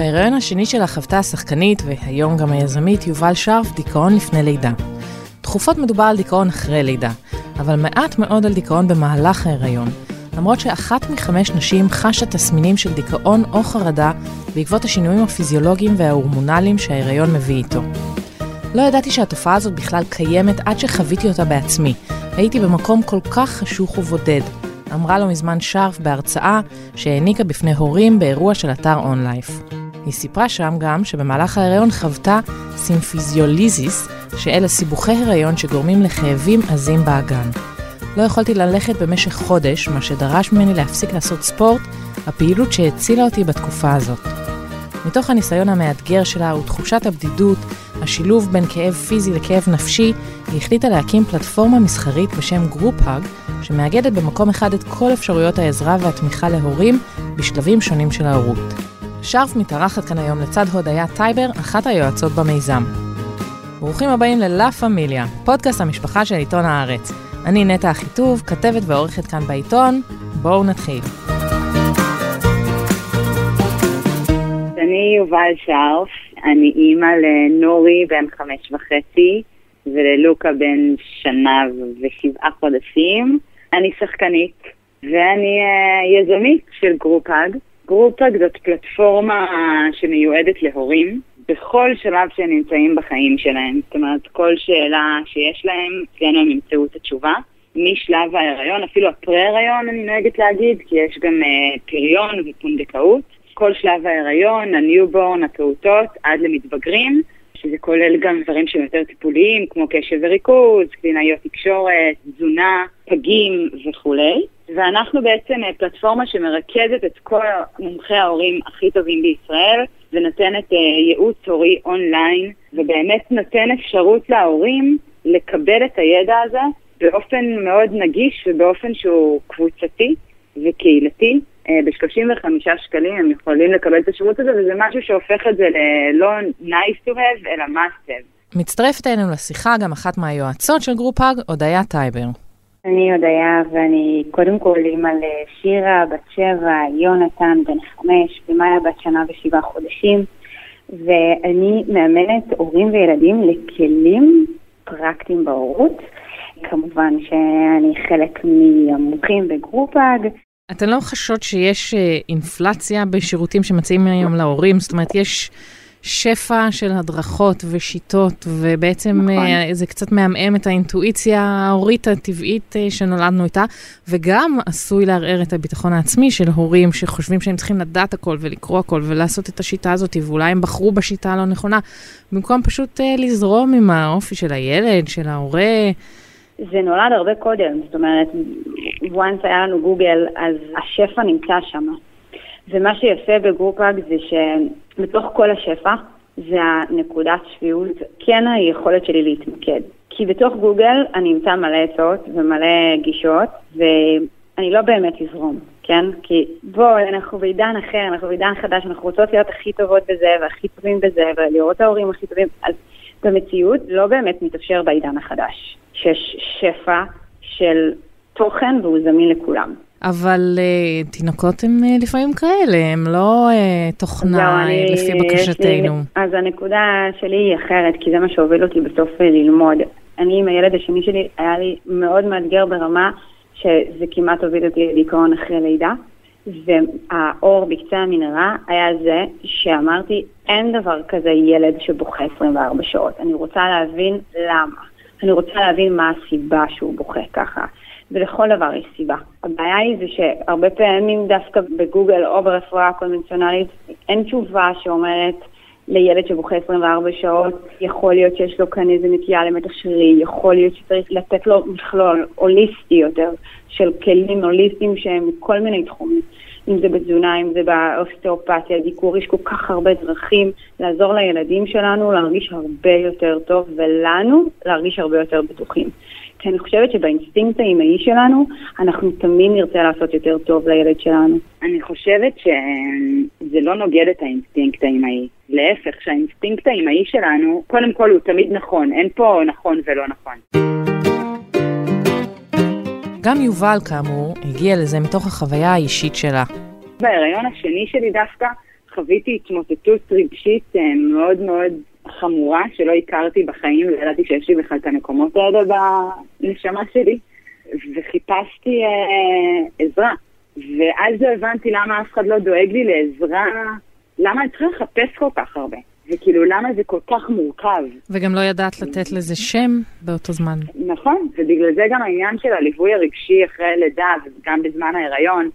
בהיריון השני שלה חוותה השחקנית, והיום גם היזמית, יובל שרף, דיכאון לפני לידה. תכופות מדובר על דיכאון אחרי לידה, אבל מעט מאוד על דיכאון במהלך ההיריון. למרות שאחת מחמש נשים חשה תסמינים של דיכאון או חרדה בעקבות השינויים הפיזיולוגיים וההורמונליים שההיריון מביא איתו. לא ידעתי שהתופעה הזאת בכלל קיימת עד שחוויתי אותה בעצמי. הייתי במקום כל כך חשוך ובודד, אמרה לו מזמן שרף בהרצאה שהעניקה בפני הורים באירוע של אתר Onlife. היא סיפרה שם גם שבמהלך ההיריון חוותה סימפיזיוליזיס, שאלה סיבוכי הריון שגורמים לכאבים עזים באגן. לא יכולתי ללכת במשך חודש, מה שדרש ממני להפסיק לעשות ספורט, הפעילות שהצילה אותי בתקופה הזאת. מתוך הניסיון המאתגר שלה ותחושת הבדידות, השילוב בין כאב פיזי לכאב נפשי, היא החליטה להקים פלטפורמה מסחרית בשם Group Hug, שמאגדת במקום אחד את כל אפשרויות העזרה והתמיכה להורים בשלבים שונים של ההורות. שרף מתארחת כאן היום לצד הודיה טייבר, אחת היועצות במיזם. ברוכים הבאים ללה פמיליה, פודקאסט המשפחה של עיתון הארץ. אני נטע אחיטוב, כתבת ועורכת כאן בעיתון. בואו נתחיל. אני יובל שרף, אני אימא לנורי בן חמש וחצי וללוקה בן שנה ושבעה חודשים. אני שחקנית ואני אה, יזמית של Group Hug. Group Hug זאת פלטפורמה שמיועדת להורים בכל שלב שהם נמצאים בחיים שלהם. זאת אומרת, כל שאלה שיש להם, אצלנו הם ימצאו את התשובה. משלב ההיריון, אפילו הפרה-הריון אני נוהגת להגיד, כי יש גם אה, פריון ופונדקאות. כל שלב ההיריון, ה newborn, הפעוטות, עד למתבגרים, שזה כולל גם דברים שהם יותר טיפוליים, כמו קשב וריכוז, קלינאיות תקשורת, תזונה, פגים וכולי. ואנחנו בעצם אה, פלטפורמה שמרכזת את כל מומחי ההורים הכי טובים בישראל, ונותנת אה, ייעוץ הורי אונליין, ובאמת נותן אפשרות להורים לקבל את הידע הזה באופן מאוד נגיש ובאופן שהוא קבוצתי וקהילתי. אה, ב-35 שקלים הם יכולים לקבל את השירות הזה, וזה משהו שהופך את זה ללא nice to have, אלא must have. מצטרפת אלינו לשיחה גם אחת מהיועצות של Group Hug, הודיה טייבר. אני הודיה, ואני קודם כל אימא לשירה, בת שבע, יונתן, בן חמש, ומאיה בת שנה ושבעה חודשים, ואני מאמנת הורים וילדים לכלים פרקטיים בהורות. כמובן שאני חלק מהמומחים ב Group Hug, אתן לא חשות שיש אה, אינפלציה בשירותים שמציעים היום להורים? זאת אומרת, יש שפע של הדרכות ושיטות, ובעצם נכון. אה, זה קצת מעמעם את האינטואיציה ההורית הטבעית אה, שנולדנו איתה, וגם עשוי לערער את הביטחון העצמי של הורים שחושבים שהם צריכים לדעת הכל ולקרוא הכל ולעשות את השיטה הזאת, ואולי הם בחרו בשיטה הלא נכונה, במקום פשוט לזרום עם האופי של הילד, של ההורה. זה נולד הרבה קודם, זאת אומרת, once היה לנו גוגל, אז השפע נמצא שם. ומה שיפה בגרופאג זה שבתוך כל השפע, זה הנקודת שפיות, כן היכולת שלי להתמקד. כי בתוך גוגל אני אמצא מלא עצות ומלא גישות, ואני לא באמת אזרום, כן? כי בואו, אנחנו בעידן אחר, אנחנו בעידן חדש, אנחנו רוצות להיות הכי טובות בזה והכי טובים בזה, ולראות את ההורים הכי טובים, אז במציאות לא באמת מתאפשר בעידן החדש. שיש שפע של תוכן והוא זמין לכולם. אבל uh, תינוקות הם uh, לפעמים כאלה, הם לא uh, תוכנה אני, לפי בקשתנו. לי, אז הנקודה שלי היא אחרת, כי זה מה שהוביל אותי בסוף ללמוד. אני עם הילד השני שלי, היה לי מאוד מאתגר ברמה שזה כמעט הוביל אותי לדיכאון אחרי לידה. והאור בקצה המנהרה היה זה שאמרתי, אין דבר כזה ילד שבוכה 24 שעות. אני רוצה להבין למה. אני רוצה להבין מה הסיבה שהוא בוכה ככה. ולכל דבר יש סיבה. הבעיה היא זה שהרבה פעמים דווקא בגוגל או ברפואה הקונבנציונלית אין תשובה שאומרת לילד שבוכה 24 שעות, יכול להיות שיש לו כאן איזה נטייה למתח שרירי, יכול להיות שצריך לתת לו מכלול הוליסטי יותר של כלים הוליסטיים שהם מכל מיני תחומים. אם זה בתזונה, אם זה באוסטאופתיה, דיקור, יש כל כך הרבה דרכים לעזור לילדים שלנו להרגיש הרבה יותר טוב ולנו להרגיש הרבה יותר בטוחים. כי אני חושבת שבאינסטינקט האימהי שלנו, אנחנו תמיד נרצה לעשות יותר טוב לילד שלנו. אני חושבת שזה לא נוגד את האינסטינקט האימהי. להפך, שהאינסטינקט האימהי שלנו, קודם כל הוא תמיד נכון, אין פה נכון ולא נכון. גם יובל, כאמור, הגיע לזה מתוך החוויה האישית שלה. בהיריון השני שלי דווקא חוויתי התמוטטות רגשית אה, מאוד מאוד חמורה שלא הכרתי בחיים, וידעתי שיש לי בכלל את המקומות האלה בנשמה שלי, וחיפשתי אה, עזרה. ואז הבנתי למה אף אחד לא דואג לי לעזרה, למה אני צריכה לחפש כל כך הרבה. וכאילו, למה זה כל כך מורכב. וגם לא ידעת לתת לזה שם באותו זמן. נכון, ובגלל זה גם העניין של הליווי הרגשי אחרי לידה, וגם בזמן ההיריון,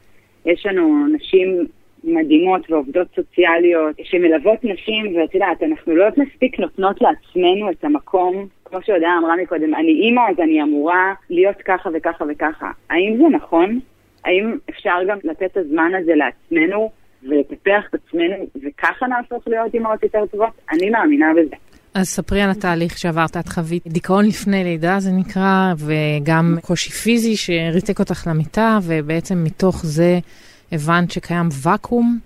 יש לנו נשים מדהימות ועובדות סוציאליות שמלוות נשים, ואת יודעת, אנחנו לא מספיק נותנות לעצמנו את המקום, כמו שהודעה אמרה מקודם, אני אימא אז אני אמורה להיות ככה וככה וככה. האם זה נכון? האם אפשר גם לתת את הזמן הזה לעצמנו ולטפח את עצמנו, וככה נהפוך להיות אימהות יותר טובות? אני מאמינה בזה. אז ספרי על התהליך שעברת, את חווית דיכאון לפני לידה זה נקרא, וגם קושי פיזי שריתק אותך למיטה, ובעצם מתוך זה הבנת שקיים ואקום.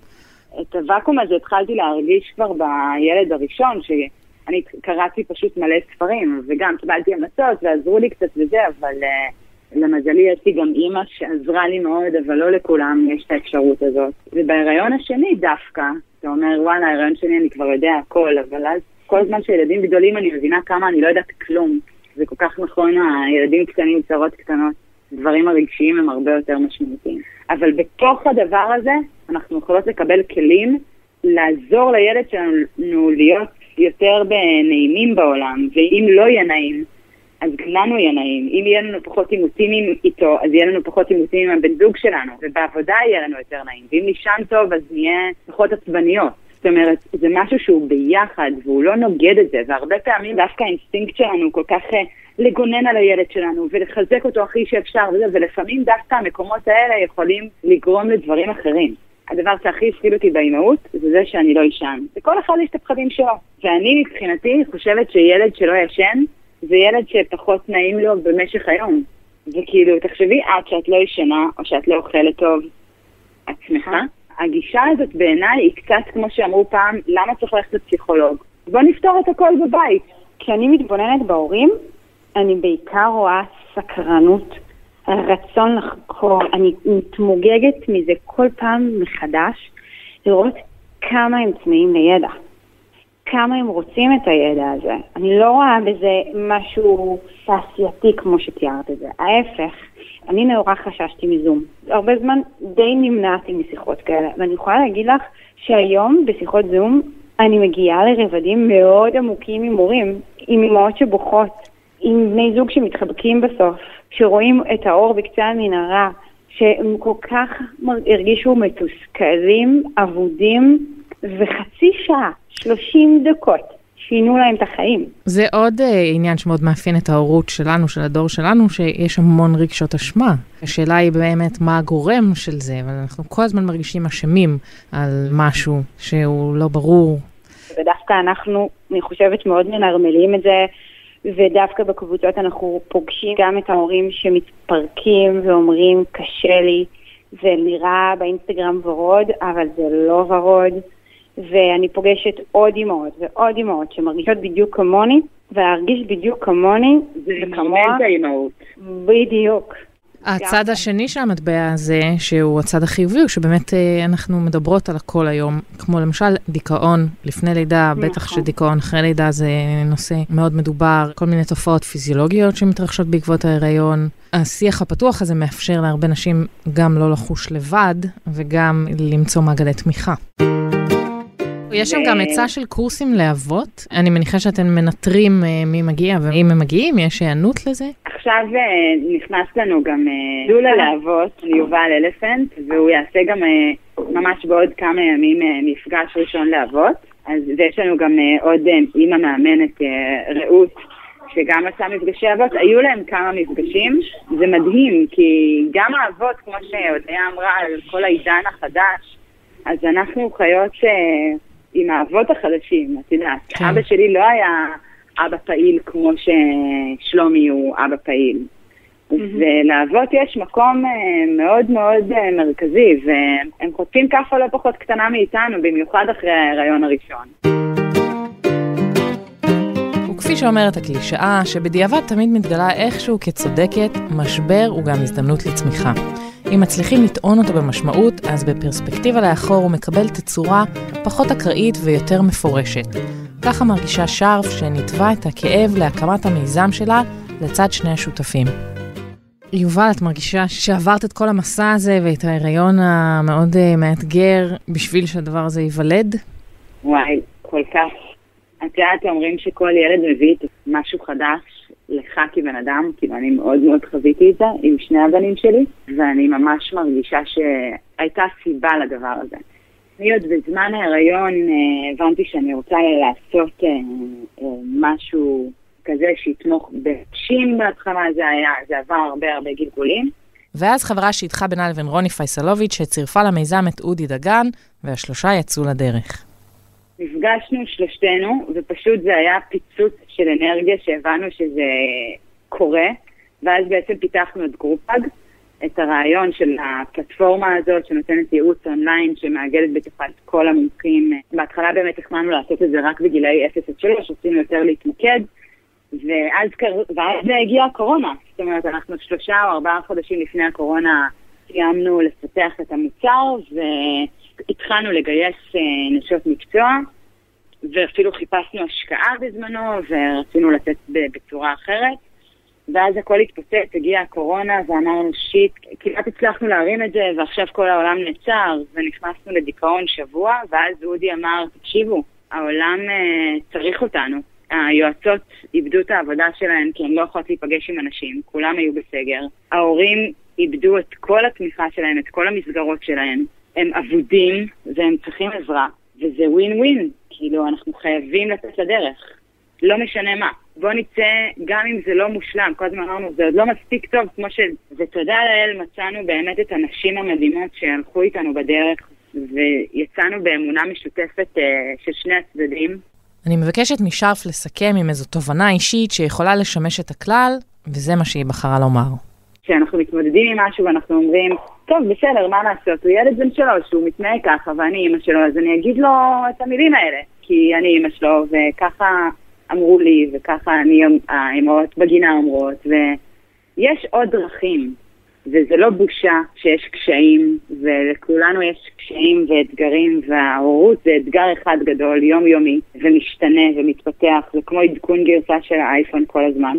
את הוואקום הזה התחלתי להרגיש כבר בילד הראשון, שאני קראתי פשוט מלא ספרים, וגם קיבלתי המלצות ועזרו לי קצת וזה, אבל uh, למזלי יש לי גם אימא שעזרה לי מאוד, אבל לא לכולם יש את האפשרות הזאת. ובהיריון השני דווקא, אתה אומר, וואלה, ההיריון שני אני כבר יודע הכל, אבל אז כל זמן שילדים גדולים אני מבינה כמה אני לא יודעת כלום. זה כל כך נכון, הילדים קטנים, צרות קטנות, הדברים הרגשיים הם הרבה יותר משמעותיים. אבל בתוך הדבר הזה, אנחנו יכולות לקבל כלים לעזור לילד שלנו להיות יותר נעימים בעולם, ואם לו יהיה נעים, אז גם לנו יהיה נעים. אם יהיה לנו פחות עימותים איתו, אז יהיה לנו פחות עימותים עם הבן זוג שלנו, ובעבודה יהיה לנו יותר נעים. ואם נישן טוב, אז נהיה פחות עצבניות. זאת אומרת, זה משהו שהוא ביחד, והוא לא נוגד את זה, והרבה פעמים דווקא האינסטינקט שלנו הוא כל כך אה, לגונן על הילד שלנו ולחזק אותו הכי שאפשר, וזה, ולפעמים דווקא המקומות האלה יכולים לגרום לדברים אחרים. הדבר שהכי הפחיד אותי באימהות זה זה שאני לא אשן. לכל אחד יש את הפחדים שלו. ואני מבחינתי חושבת שילד שלא ישן זה ילד שפחות נעים לו במשך היום. וכאילו, תחשבי את שאת לא ישנה או שאת לא אוכלת טוב, את שמחה? הגישה הזאת בעיניי היא קצת כמו שאמרו פעם, למה צריך ללכת לפסיכולוג? בוא נפתור את הכל בבית. כשאני מתבוננת בהורים, אני בעיקר רואה סקרנות, רצון לחקור, אני מתמוגגת מזה כל פעם מחדש, לראות כמה הם צמאים לידע, כמה הם רוצים את הידע הזה. אני לא רואה בזה משהו תעשייתי כמו שתיארת את זה, ההפך. אני נורא חששתי מזום. הרבה זמן די נמנעתי משיחות כאלה, ואני יכולה להגיד לך שהיום בשיחות זום אני מגיעה לרבדים מאוד עמוקים עם הורים, עם אמהות שבוכות, עם בני זוג שמתחבקים בסוף, שרואים את האור בקצה המנהרה, שהם כל כך הרגישו מתוסכלים, אבודים, וחצי שעה, 30 דקות, שינו להם את החיים. זה עוד uh, עניין שמאוד מאפיין את ההורות שלנו, של הדור שלנו, שיש המון רגשות אשמה. השאלה היא באמת מה הגורם של זה, אבל אנחנו כל הזמן מרגישים אשמים על משהו שהוא לא ברור. ודווקא אנחנו, אני חושבת, מאוד מנרמלים את זה. ודווקא בקבוצות אנחנו פוגשים גם את ההורים שמתפרקים ואומרים קשה לי, זה נראה באינסטגרם ורוד, אבל זה לא ורוד. ואני פוגשת עוד אימהות ועוד אימהות שמרגישות בדיוק כמוני, ולהרגיש בדיוק כמוני זה כמוה. זה האימהות. בדיוק. הצד השני של המטבע הזה, שהוא הצד החיובי, הוא שבאמת אה, אנחנו מדברות על הכל היום, כמו למשל דיכאון לפני לידה, נכון. בטח שדיכאון אחרי לידה זה נושא מאוד מדובר, כל מיני תופעות פיזיולוגיות שמתרחשות בעקבות ההיריון. השיח הפתוח הזה מאפשר להרבה נשים גם לא לחוש לבד, וגם למצוא מעגלי תמיכה. יש שם גם עצה של קורסים לאבות. אני מניחה שאתם מנטרים אה, מי מגיע, ואם הם מגיעים, יש היענות לזה? עכשיו אה, נכנס לנו גם אה, דולה לאבות, יובל אלפנט, והוא יעשה גם ממש בעוד כמה ימים מפגש ראשון לאבות. אז ויש לנו גם עוד אימא מאמנת, רעות, שגם עשה מפגשי אבות, היו להם כמה מפגשים, זה מדהים, כי גם האבות, כמו שהודיה אמרה על כל העידן החדש, אז אנחנו חיות עם האבות החדשים, את יודעת. כן. אבא שלי לא היה אבא פעיל כמו ששלומי הוא אבא פעיל. Mm-hmm. ולאבות יש מקום uh, מאוד מאוד uh, מרכזי, והם חוטפים כאפה לא פחות קטנה מאיתנו, במיוחד אחרי ההיריון הראשון. וכפי שאומרת הקלישאה, שבדיעבד תמיד מתגלה איכשהו כצודקת, משבר הוא גם הזדמנות לצמיחה. אם מצליחים לטעון אותו במשמעות, אז בפרספקטיבה לאחור הוא מקבל תצורה פחות אקראית ויותר מפורשת. ככה מרגישה שרף שניתבה את הכאב להקמת המיזם שלה לצד שני השותפים. יובל, את מרגישה שעברת את כל המסע הזה ואת ההיריון המאוד uh, מאתגר בשביל שהדבר הזה ייוולד? וואי, כל כך. את יודעת, אומרים שכל ילד מביא משהו חדש לך כבן אדם, כאילו אני מאוד מאוד חוויתי את זה עם שני הבנים שלי, ואני ממש מרגישה שהייתה סיבה לדבר הזה. אני עוד בזמן ההיריון אה, הבנתי שאני רוצה לעשות אה, אה, משהו כזה שיתמוך בנשים בהתחלה, זה היה, זה עבר הרבה הרבה גלגולים. ואז חברה שידכה בינה לבין רוני פייסלוביץ', שצירפה למיזם את אודי דגן, והשלושה יצאו לדרך. נפגשנו שלושתנו, ופשוט זה היה פיצוץ של אנרגיה שהבנו שזה קורה, ואז בעצם פיתחנו את Group Hug, את הרעיון של הפלטפורמה הזאת שנותנת ייעוץ אונליין שמאגדת בתוכה את כל המומחים. בהתחלה באמת תכננו לעשות את זה רק בגילאי 0 עד 3, רצינו יותר להתמקד, ואז, ואז הגיעה הקורונה. זאת אומרת, אנחנו שלושה או ארבעה חודשים לפני הקורונה סיימנו לפתח את המוצר, והתחלנו לגייס אה, נשות מקצוע, ואפילו חיפשנו השקעה בזמנו, ורצינו לתת בצורה אחרת. ואז הכל התפוצץ, הגיעה הקורונה ואמרנו שיט, כמעט הצלחנו להרים את זה ועכשיו כל העולם נעצר ונכנסנו לדיכאון שבוע ואז אודי אמר, תקשיבו, העולם uh, צריך אותנו. היועצות איבדו את העבודה שלהן כי הן לא יכולות להיפגש עם אנשים, כולם היו בסגר. ההורים איבדו את כל התמיכה שלהם, את כל המסגרות שלהם. הם אבודים והם צריכים עזרה, וזה ווין ווין. כאילו, אנחנו חייבים לצאת לדרך. לא משנה מה. בוא נצא, גם אם זה לא מושלם, כל הזמן אמרנו, זה עוד לא מספיק טוב כמו ש... ותודה לאל, מצאנו באמת את הנשים המדהימות שהלכו איתנו בדרך, ויצאנו באמונה משותפת uh, של שני הצדדים. אני מבקשת משרף לסכם עם איזו תובנה אישית שיכולה לשמש את הכלל, וזה מה שהיא בחרה לומר. כשאנחנו מתמודדים עם משהו ואנחנו אומרים, טוב, בסדר, מה לעשות, הוא ילד בן שלוש, הוא מתנהג ככה ואני אימא שלו, אז אני אגיד לו את המילים האלה, כי אני אימא שלו, וככה אמרו לי, וככה אני, האמהות בגינה אומרות, ויש עוד דרכים, וזה לא בושה שיש קשיים, ולכולנו יש קשיים ואתגרים, וההורות זה אתגר אחד גדול, יומיומי, ומשתנה ומתפתח, זה כמו עדכון גרסה של האייפון כל הזמן.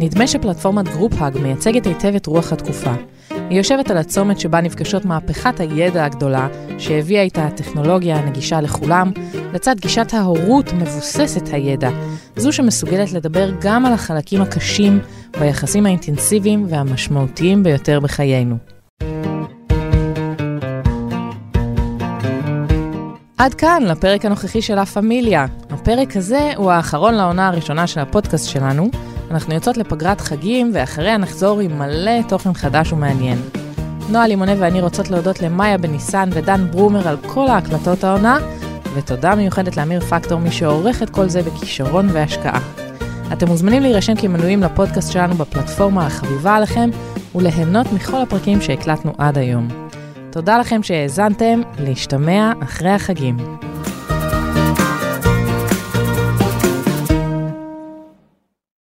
נדמה שפלטפורמת Group Hug מייצגת היטב את רוח התקופה. היא יושבת על הצומת שבה נפגשות מהפכת הידע הגדולה, שהביאה איתה הטכנולוגיה הנגישה לכולם, לצד גישת ההורות מבוססת הידע, זו שמסוגלת לדבר גם על החלקים הקשים ביחסים האינטנסיביים והמשמעותיים ביותר בחיינו. עד כאן לפרק הנוכחי של לה פמיליה. הפרק הזה הוא האחרון לעונה הראשונה של הפודקאסט שלנו, אנחנו יוצאות לפגרת חגים, ואחריה נחזור עם מלא תוכן חדש ומעניין. נועה לימונה ואני רוצות להודות למאיה בניסן ודן ברומר על כל ההקלטות העונה, ותודה מיוחדת לאמיר פקטור, מי שעורך את כל זה בכישרון והשקעה. אתם מוזמנים להירשם כמנויים לפודקאסט שלנו בפלטפורמה החביבה עליכם, וליהנות מכל הפרקים שהקלטנו עד היום. תודה לכם שהאזנתם, להשתמע אחרי החגים.